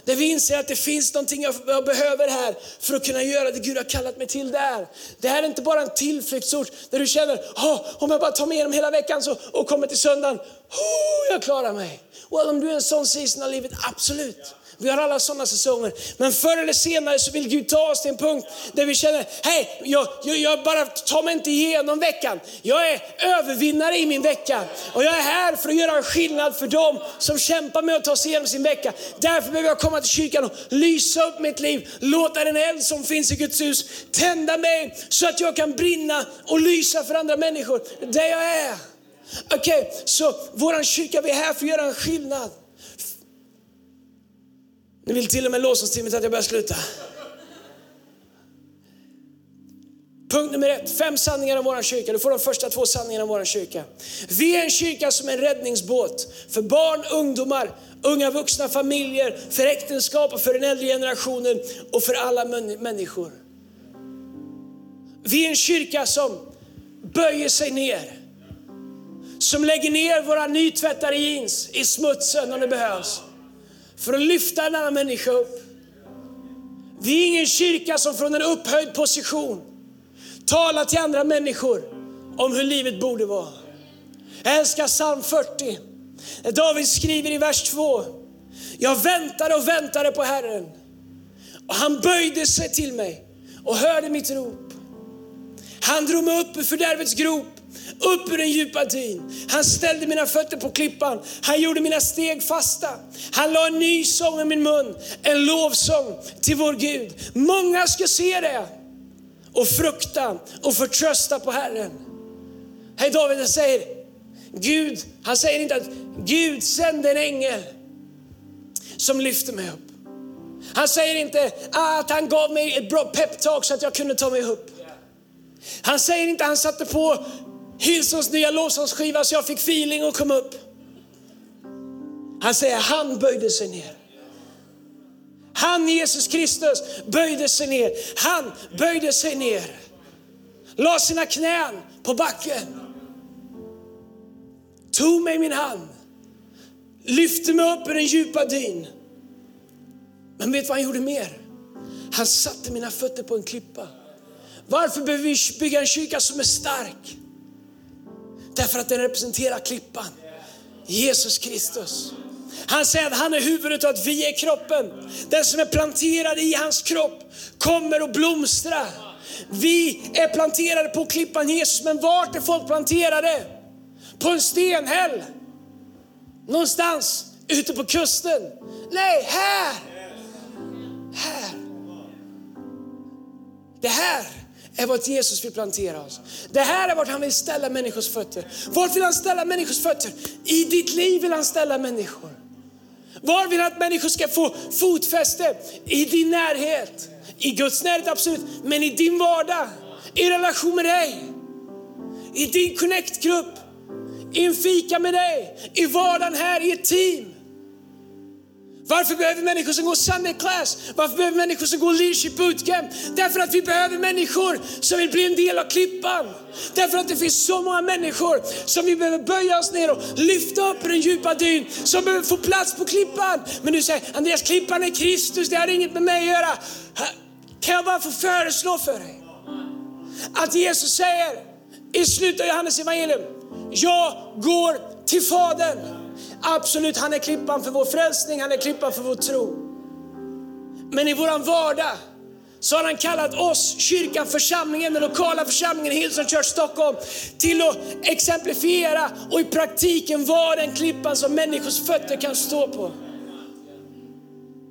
Där vi inser att det finns någonting jag behöver här för att kunna göra det Gud har kallat mig till där. Det här är inte bara en tillflyktsort där du känner, oh, om jag bara tar mig igenom hela veckan så, och kommer till söndagen, oh, jag klarar mig. Well, om du är en sån season av livet, absolut. Vi har alla sådana säsonger. Men förr eller senare så vill Gud ta oss till en punkt där vi känner, hej, jag, jag, jag bara tar mig inte igenom veckan. Jag är övervinnare i min vecka. Och jag är här för att göra en skillnad för dem som kämpar med att ta sig igenom sin vecka. Därför behöver jag komma till kyrkan och lysa upp mitt liv. Låta den eld som finns i Guds hus tända mig så att jag kan brinna och lysa för andra människor där jag är. Okej, okay, så vår kyrka, vi är här för att göra en skillnad. Nu vill till och med lovsångsteamet att jag börjar sluta. Punkt nummer ett, fem sanningar om vår kyrka. Du får de första två sanningarna om vår kyrka. Vi är en kyrka som är en räddningsbåt för barn, ungdomar, unga vuxna, familjer, för äktenskap och för den äldre generationen och för alla människor. Vi är en kyrka som böjer sig ner. Som lägger ner våra nytvättade jeans i smutsen om det behövs för att lyfta en annan människa upp. Vi är ingen kyrka som från en upphöjd position talar till andra människor om hur livet borde vara. Jag älskar psalm 40. David skriver i vers 2. Jag väntade och väntade på Herren och han böjde sig till mig och hörde mitt rop. Han drog mig upp ur fördärvets grop upp ur den djupa dyn. Han ställde mina fötter på klippan. Han gjorde mina steg fasta. Han la en ny sång i min mun, en lovsång till vår Gud. Många ska se det och frukta och förtrösta på Herren. Hej David säger, Gud, han säger inte att Gud sände en ängel som lyfte mig upp. Han säger inte att han gav mig ett bra peptalk så att jag kunde ta mig upp. Han säger inte att han satte på Hillsons nya lovsångsskiva så jag fick feeling och kom upp. Han säger han böjde sig ner. Han, Jesus Kristus, böjde sig ner. Han böjde sig ner. La sina knän på backen. Tog mig i min hand. Lyfte mig upp ur den djupa dyn. Men vet vad han gjorde mer? Han satte mina fötter på en klippa. Varför behöver vi bygga en kyrka som är stark? Därför att den representerar klippan, Jesus Kristus. Han säger att han är huvudet och att vi är kroppen. Den som är planterad i hans kropp kommer att blomstra. Vi är planterade på klippan Jesus, men vart är folk planterade? På en stenhäll? Någonstans ute på kusten? Nej, här! Här. Det här är vart Jesus vill plantera oss. Det här är vart han vill ställa människors fötter. Vart vill han ställa människors fötter? I ditt liv vill han ställa människor. Var vill han att människor ska få fotfäste? I din närhet. I Guds närhet absolut, men i din vardag. I relation med dig. I din connect-grupp. I en fika med dig. I vardagen här, i ett team. Varför behöver vi människor som går Sunday class? Varför behöver vi människor som går leadership bootcamp? Därför att vi behöver människor som vill bli en del av klippan. Därför att det finns så många människor som vi behöver böja oss ner och lyfta upp i den djupa dyn, som behöver få plats på klippan. Men du säger, Andreas klippan är Kristus, det har inget med mig att göra. Kan jag bara få föreslå för dig? Att Jesus säger i slutet av Johannes evangelium, jag går till Fadern. Absolut, han är klippan för vår frälsning, han är klippan för vår tro. Men i våran vardag så har han kallat oss, kyrkan, församlingen, den lokala församlingen Hillsong Church Stockholm till att exemplifiera och i praktiken vara den klippan som människors fötter kan stå på.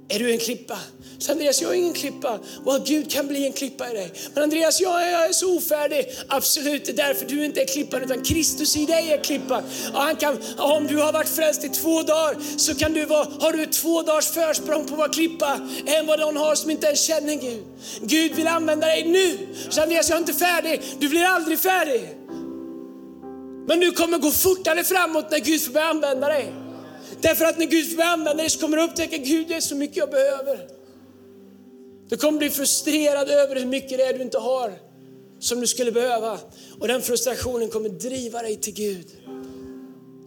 Är du en klippa? Så Andreas, jag är ingen klippa. Well, Gud kan bli en klippa i dig. Men Andreas, jag är, jag är så ofärdig. Absolut, det är därför du inte är klippan, utan Kristus i dig är klippan. Och han kan, om du har varit frälst i två dagar så kan du vara, har du ett två dagars försprång på att vara klippa än vad någon har som inte ens känner Gud. Gud vill använda dig nu. Så Andreas, jag är inte färdig. Du blir aldrig färdig. Men du kommer gå fortare framåt när Gud får börja använda dig. Därför att när Gud får börja använda dig så kommer du upptäcka, Gud det är så mycket jag behöver. Du kommer bli frustrerad över hur mycket det är du inte har som du skulle behöva. Och den frustrationen kommer driva dig till Gud.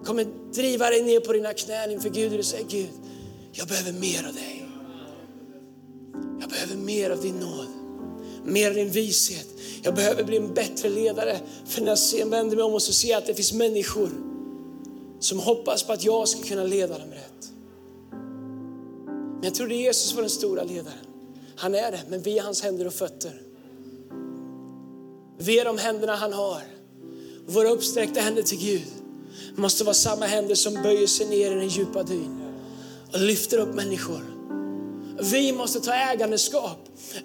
Kommer driva dig ner på dina knän inför Gud och du säger Gud, jag behöver mer av dig. Jag behöver mer av din nåd, mer av din vishet. Jag behöver bli en bättre ledare. För när jag vänder mig om och så ser jag att det finns människor som hoppas på att jag ska kunna leda dem rätt. Men Jag trodde Jesus var den stora ledaren. Han är det, men vi är hans händer och fötter. Vi är de händerna han har. Våra uppsträckta händer till Gud måste vara samma händer som böjer sig ner i den djupa dyn och lyfter upp människor. Vi måste ta ägandeskap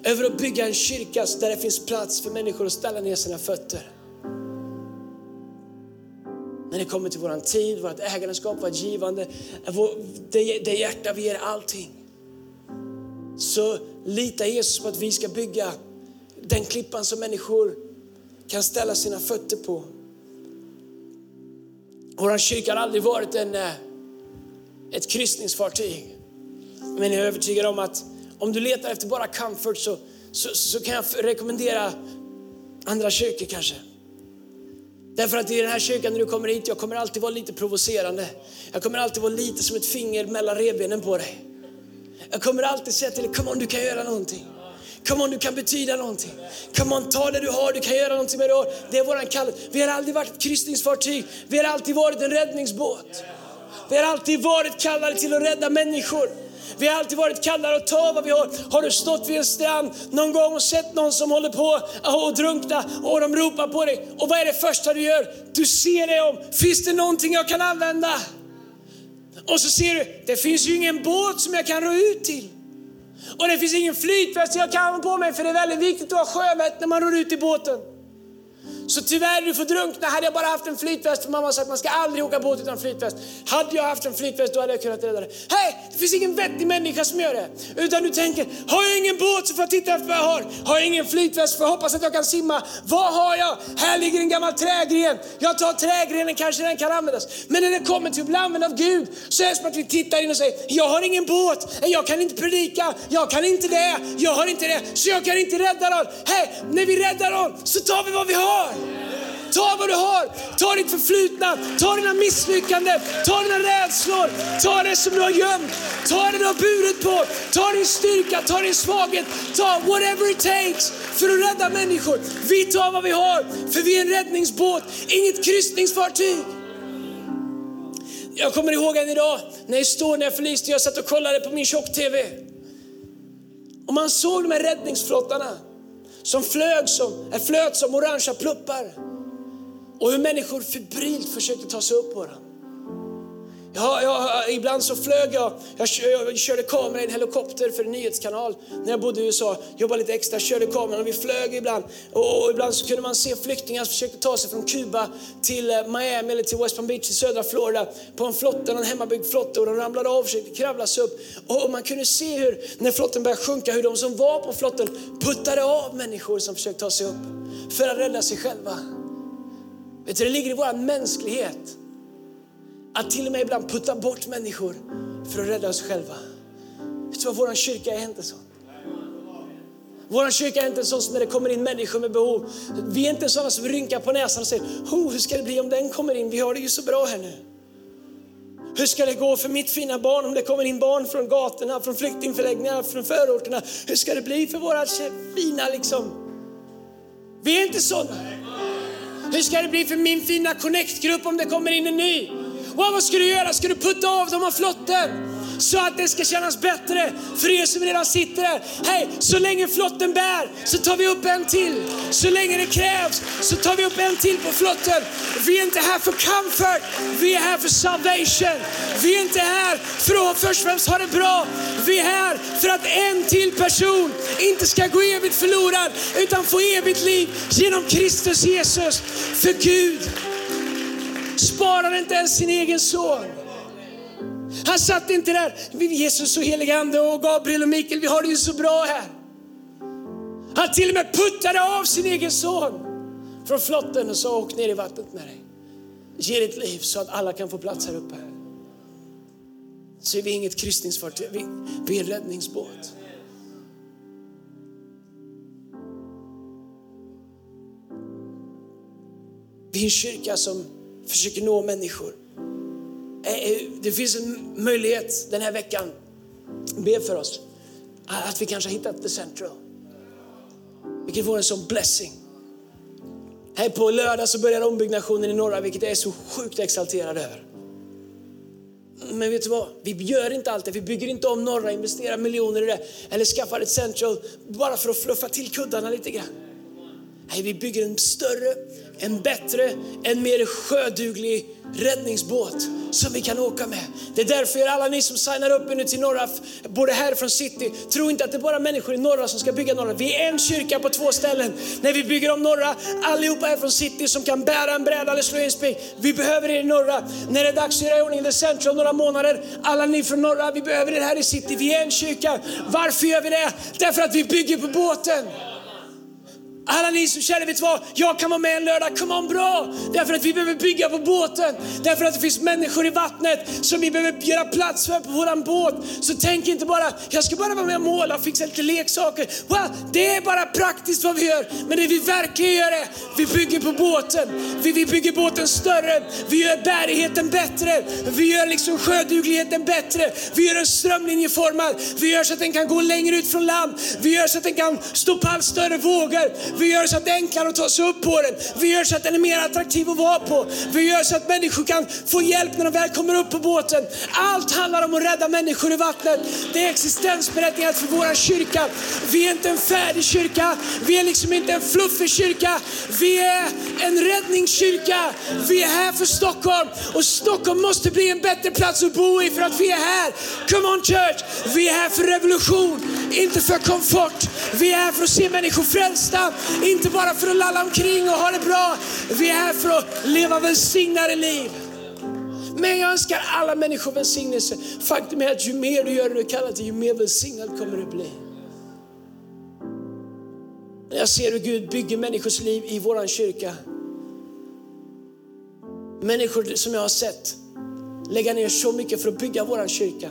över att bygga en kyrka där det finns plats för människor att ställa ner sina fötter. När det kommer till vår tid, vårt ägandeskap, vårt givande, det, det hjärta vi ger allting. Så litar Jesus på att vi ska bygga den klippan som människor kan ställa sina fötter på. Vår kyrka har aldrig varit en, eh, ett kryssningsfartyg. Men jag är övertygad om att om du letar efter bara comfort så, så, så kan jag rekommendera andra kyrkor kanske. Därför att i den här kyrkan när du kommer hit, jag kommer alltid vara lite provocerande. Jag kommer alltid vara lite som ett finger mellan revbenen på dig. Jag kommer alltid säga till dig, come on du kan göra någonting. Come on, du kan betyda någonting. Come on, ta det du har, du kan göra någonting med det Det är våran kallelse. Vi har aldrig varit ett kryssningsfartyg, vi har alltid varit en räddningsbåt. Vi har alltid varit kallade till att rädda människor. Vi har alltid varit kallade att ta vad vi har. Har du stått vid en strand någon gång och sett någon som håller på att drunkna och de ropar på dig. Och vad är det första du gör? Du ser dig om. Finns det någonting jag kan använda? Och så ser du, det finns ju ingen båt som jag kan ro ut till. Och det finns ingen flytväst jag kan ha på mig för det är väldigt viktigt att ha sjövett när man ror ut i båten. Så tyvärr, du får drunkna. Hade jag bara haft en flytväst, för mamma sa att man ska aldrig åka båt utan flytväst. Hade jag haft en flytväst, då hade jag kunnat rädda dig. Hej, det finns ingen vettig människa som gör det. Utan du tänker, har jag ingen båt så får jag titta efter vad jag har. Har jag ingen flytväst får jag hoppas att jag kan simma. Vad har jag? Här ligger en gammal trägren. Jag tar trägrenen, kanske den kan användas. Men när det kommer till att bli använd av Gud, så är det som att vi tittar in och säger, jag har ingen båt, jag kan inte predika, jag kan inte det, jag har inte det, så jag kan inte rädda någon. Hej, när vi räddar någon så tar vi vad vi har. Ta vad du har, ta ditt förflutna, ta dina misslyckanden, ta dina rädslor, ta det som du har gömt, ta det du har burit på, ta din styrka, ta din svaghet, ta whatever it takes för att rädda människor. Vi tar vad vi har, för vi är en räddningsbåt, inget kryssningsfartyg. Jag kommer ihåg en idag när Estonia förliste, jag satt och kollade på min tjock-tv. Och man såg de här räddningsflottarna som flög som, flöt som orangea pluppar. Och hur människor febrilt försökte ta sig upp på den. Ja, ja, ibland så flög jag, jag, jag körde kamera i en helikopter för en nyhetskanal när jag bodde i USA. Jobbade lite extra, körde kameran och vi flög ibland. Och, och, ibland så kunde man se flyktingar som försökte ta sig från Kuba till eh, Miami eller till West Palm Beach i södra Florida på en flotte, en hemmabyggd flotte och de ramlade av och försökte kravla sig upp. Och, och man kunde se hur, när flotten började sjunka, hur de som var på flotten puttade av människor som försökte ta sig upp för att rädda sig själva. Vet du, det ligger i vår mänsklighet att till och med ibland putta bort människor för att rädda oss själva. Vet du vad, vår kyrka är inte så. Vår kyrka är inte sån som när det kommer in människor med behov. Vi är inte sådana som rynkar på näsan och säger, oh, hur ska det bli om den kommer in? Vi har det ju så bra här nu. Hur ska det gå för mitt fina barn om det kommer in barn från gatorna, från flyktingförläggningarna, från förorterna? Hur ska det bli för våra fina liksom? Vi är inte sådana. Hur ska det bli för min fina connect-grupp om det kommer in en ny? Och vad ska du göra? Ska du putta av dem av flotten? så att det ska kännas bättre för er som redan sitter här. Hej, så länge flotten bär så tar vi upp en till. Så länge det krävs så tar vi upp en till på flotten. Vi är inte här för comfort, vi är här för salvation. Vi är inte här för att först och främst ha det bra. Vi är här för att en till person inte ska gå evigt förlorad utan få evigt liv genom Kristus Jesus. För Gud sparade inte ens sin egen son. Han satt inte där, Jesus och helige Ande och Gabriel och Mikael, vi har det ju så bra här. Han till och med puttade av sin egen son från flotten och sa åk ner i vattnet med dig. Ge ditt liv så att alla kan få plats här uppe. Så är vi inget kryssningsfartyg, vi, vi är en räddningsbåt. Vi är en kyrka som försöker nå människor. Eh, eh, det finns en möjlighet den här veckan, be för oss, att vi kanske har hittat the central. Vilket vore en sån blessing. Här på lördag så börjar ombyggnationen i norra, vilket jag är så sjukt exalterad över. Men vet du vad? Vi gör inte allt det. Vi bygger inte om norra, investerar miljoner i det. Eller skaffar ett central bara för att fluffa till kuddarna lite grann. Nej, vi bygger en större, en bättre, en mer sjöduglig räddningsbåt som vi kan åka med. Det är därför alla ni som signar upp nu till norra, både här från city, tro inte att det är bara människor i norra som ska bygga norra. Vi är en kyrka på två ställen. När vi bygger om norra, allihopa är från city som kan bära en bräda eller slå in spik. Vi behöver er i norra. När det är dags att göra i ordning the central några månader, alla ni från norra, vi behöver er här i city. Vi är en kyrka. Varför gör vi det? Därför att vi bygger på båten. Alla ni som känner, vet vad, jag kan vara med en lördag, come on bra! Därför att vi behöver bygga på båten, därför att det finns människor i vattnet som vi behöver göra plats för på våran båt. Så tänk inte bara, jag ska bara vara med och måla och fixa lite leksaker. Well, det är bara praktiskt vad vi gör, men det vi verkligen gör är, vi bygger på båten. Vi, vi bygger båten större, vi gör bärigheten bättre, vi gör liksom sjödugligheten bättre, vi gör den strömlinjeformad, vi gör så att den kan gå längre ut från land, vi gör så att den kan stå på allt större vågor. Vi gör så att det är enklare att ta sig upp på den. Vi gör så att den är mer attraktiv att vara på. Vi gör så att människor kan få hjälp när de väl kommer upp på båten. Allt handlar om att rädda människor i vattnet. Det är existensberättigat för vår kyrka. Vi är inte en färdig kyrka. Vi är liksom inte en fluffig kyrka. Vi är en räddningskyrka. Vi är här för Stockholm och Stockholm måste bli en bättre plats att bo i för att vi är här. Come on church! Vi är här för revolution, inte för komfort. Vi är här för att se människor frälsta, inte bara för att lalla omkring och ha det bra. Vi är här för att leva välsignade liv. Men jag önskar alla människor välsignelse. Faktum är att ju mer du gör det du kallar till, ju mer välsignad kommer du bli. När jag ser hur Gud bygger människors liv i vår kyrka. Människor som jag har sett lägga ner så mycket för att bygga vår kyrka.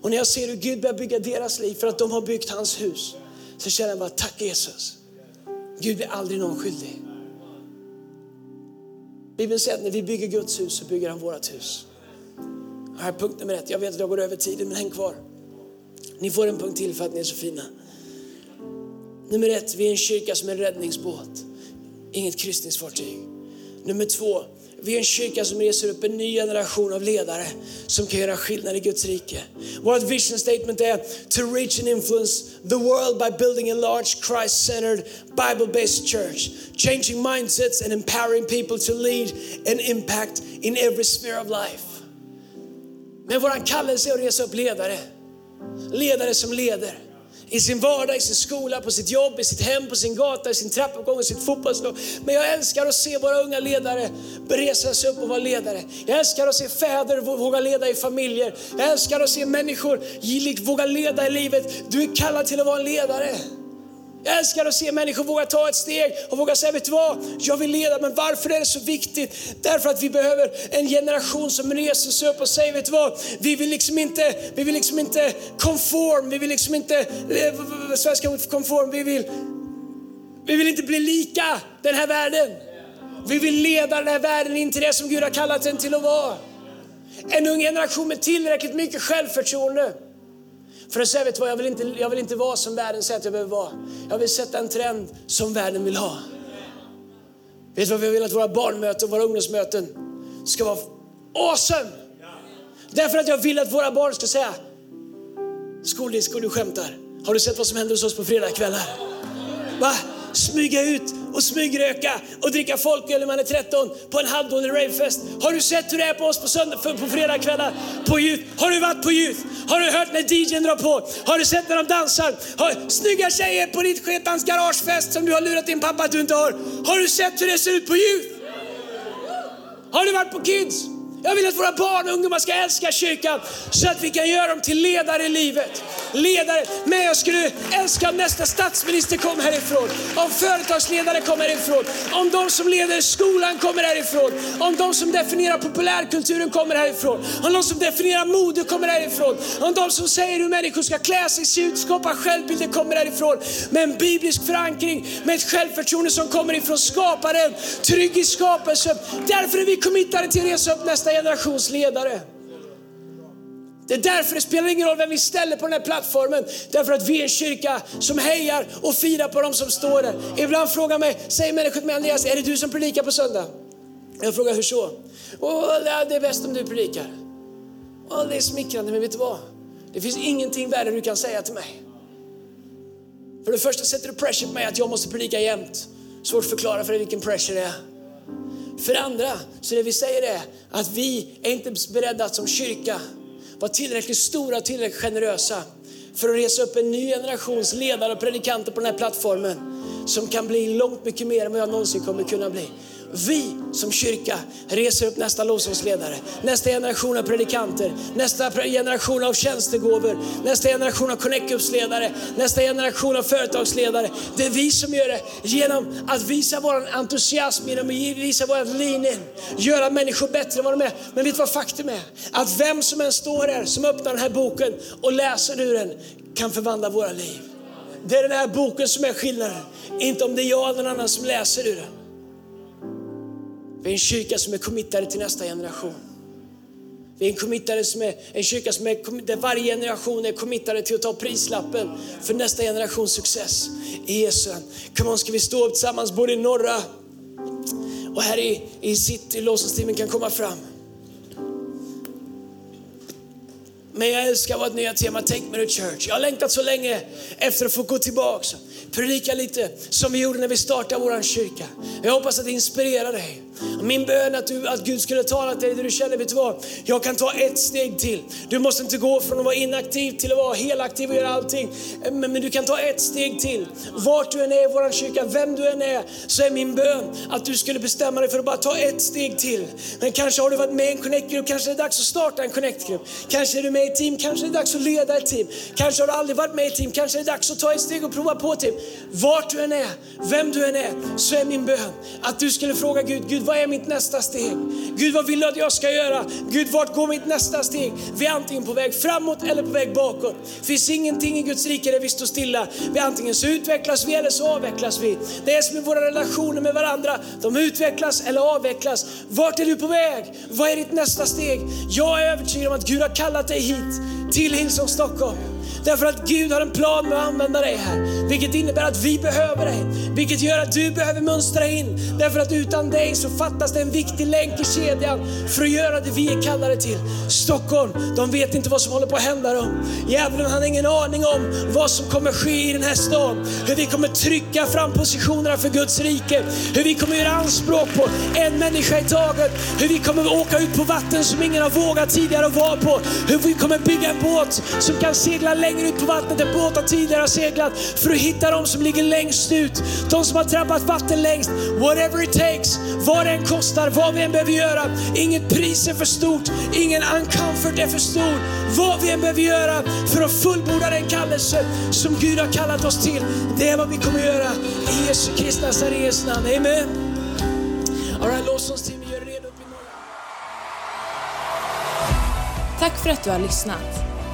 Och när jag ser hur Gud börjar bygga deras liv för att de har byggt hans hus, så känner jag bara tack Jesus. Gud blir aldrig någon skyldig. Bibeln säger att när vi bygger Guds hus så bygger han vårt hus. Här är punkt nummer ett. Jag vet att jag går över tiden men häng kvar. Ni får en punkt till för att ni är så fina. Nummer ett, vi är en kyrka som är en räddningsbåt. Inget kryssningsfartyg. Nummer två, vi är en kyrka som reser upp en ny generation av ledare som kan göra skillnad i Guds rike. Vårt vision statement är to reach and influence the world by building a large Christ-centered Bible-based church, changing mindsets and empowering people to lead and impact in every sphere of life. Men vår kallelse är att resa upp ledare. Ledare som leder i sin vardag, i sin skola, på sitt jobb, i sitt hem, på sin gata, i sin trappuppgång, i sitt fotbollslag. Men jag älskar att se våra unga ledare resa sig upp och vara ledare. Jag älskar att se fäder våga leda i familjer. Jag älskar att se människor våga leda i livet. Du är kallad till att vara en ledare. Jag älskar att se människor våga ta ett steg och våga säga, vet du vad? Jag vill leda, men varför är det så viktigt? Därför att vi behöver en generation som reser sig upp och säger, vet du vad? Vi vill liksom inte, vi vill liksom inte conform, vi vill liksom inte, eh, svenska ordet conform, vi vill, vi vill inte bli lika den här världen. Vi vill leda den här världen in till det som Gud har kallat den till att vara. En ung generation med tillräckligt mycket självförtroende för att säga, vet du vad, jag vill, inte, jag vill inte vara som världen säger att jag behöver vara. Jag vill sätta en trend som världen vill ha. Vet du vad, vi vill att våra barnmöten, våra ungdomsmöten ska vara awesome. Därför att jag vill att våra barn ska säga, Skoldisco, du skämtar. Har du sett vad som händer hos oss på fredagskvällar? Va? Smyga ut och smygröka och dricka folköl när man är 13 på en halvdålig ravefest. Har du sett hur det är på oss på, söndag, på fredagskvällar på youth? Har du varit på youth? Har du hört när DJn drar på? Har du sett när de dansar? Har, snygga tjejer på ditt sketans garagefest som du har lurat din pappa att du inte har. Har du sett hur det ser ut på youth? Har du varit på kids? Jag vill att våra barn och ungdomar ska älska kyrkan så att vi kan göra dem till ledare i livet. Ledare. Men jag skulle älska om nästa statsminister kom härifrån. Om företagsledare kom härifrån. Om de som leder skolan kommer härifrån. Om de som definierar populärkulturen kommer härifrån. Om de som definierar mode kommer härifrån. Om de som säger hur människor ska klä sig, se ut, skapa självbilder kommer härifrån. Med en biblisk förankring, med ett självförtroende som kommer ifrån skaparen. Trygg i skapelsen. Därför är vi committade till att resa upp nästa nästa generations ledare. Det är därför det spelar ingen roll vem vi ställer på den här plattformen. Därför att vi är en kyrka som hejar och firar på dem som står där. Ibland frågar mig, säger människor till mig, Andreas, är det du som predikar på söndag? Jag frågar, hur så? Oh, det är bäst om du predikar. Oh, det är smickrande, men vet du vad? Det finns ingenting värre du kan säga till mig. För det första sätter du pressure på mig att jag måste predika jämt. Svårt att förklara för dig vilken pressure det är. För det andra, så det vi säger är att vi är inte beredda att som kyrka vara tillräckligt stora och tillräckligt generösa för att resa upp en ny generations ledare och predikanter på den här plattformen som kan bli långt mycket mer än vad jag någonsin kommer kunna bli. Vi som kyrka reser upp nästa lovsångsledare, nästa generation av predikanter, nästa generation av tjänstegåvor, nästa generation av connect-ledare, nästa generation av företagsledare. Det är vi som gör det genom att visa vår entusiasm, genom att visa vår linje, göra människor bättre än vad de är. Men vet du vad faktum är? Att vem som än står här, som öppnar den här boken och läser ur den, kan förvandla våra liv. Det är den här boken som är skillnaden, inte om det är jag eller någon annan som läser ur den. Vi är en kyrka som är committade till nästa generation. Vi är en, committade som är, en kyrka som är, där varje generation är committade till att ta prislappen för nästa generations success. I Jesu Come on, ska vi stå upp tillsammans både i norra och här i, i city, lovsångsteamen kan komma fram. Men jag älskar vårt nya tema Take Me To Church. Jag har längtat så länge efter att få gå tillbaka predika lite som vi gjorde när vi startade vår kyrka. Jag hoppas att det inspirerar dig. Min bön är att, du, att Gud skulle tala till dig där du känner, vet du vad? Jag kan ta ett steg till. Du måste inte gå från att vara inaktiv till att vara helaktiv och göra allting. Men, men du kan ta ett steg till. Vart du än är i vår kyrka, vem du än är, så är min bön att du skulle bestämma dig för att bara ta ett steg till. Men kanske har du varit med i en connectgrupp, kanske är det dags att starta en connectgrupp. Kanske är du med i ett team, kanske är det dags att leda ett team. Kanske har du aldrig varit med i ett team, kanske är det dags att ta ett steg och prova på ett team. Vart du än är, vem du än är, så är min bön att du skulle fråga Gud, Gud Gud, vad är mitt nästa steg? Gud vad vill du att jag ska göra? Gud vart går mitt nästa steg? Vi är antingen på väg framåt eller på väg bakåt. Det finns ingenting i Guds rike där vi står stilla. Vi antingen så utvecklas vi eller så avvecklas vi. Det är som i våra relationer med varandra. De utvecklas eller avvecklas. Vart är du på väg? Vad är ditt nästa steg? Jag är övertygad om att Gud har kallat dig hit till Hillsong Stockholm. Därför att Gud har en plan med att använda dig här. Vilket innebär att vi behöver dig. Vilket gör att du behöver mönstra in. Därför att utan dig så fattas det en viktig länk i kedjan för att göra det vi är kallade till. Stockholm, de vet inte vad som håller på att hända dem. Djävulen har ingen aning om vad som kommer ske i den här staden. Hur vi kommer trycka fram positionerna för Guds rike. Hur vi kommer göra anspråk på en människa i taget. Hur vi kommer åka ut på vatten som ingen har vågat tidigare att vara på. Hur vi kommer bygga en båt som kan segla längre längre ut på vattnet där båtar tidigare har seglat för att hitta de som ligger längst ut. De som har trampat vatten längst. Whatever it takes, vad det än kostar, vad vi än behöver göra. Inget pris är för stort, ingen uncomfort är för stor. Vad vi än behöver göra för att fullborda den kallelse som Gud har kallat oss till. Det är vad vi kommer göra i Jesu Kristi Nazarens namn. Amen. All right, lovsångsteam, gör er redo. Tack för att du har lyssnat.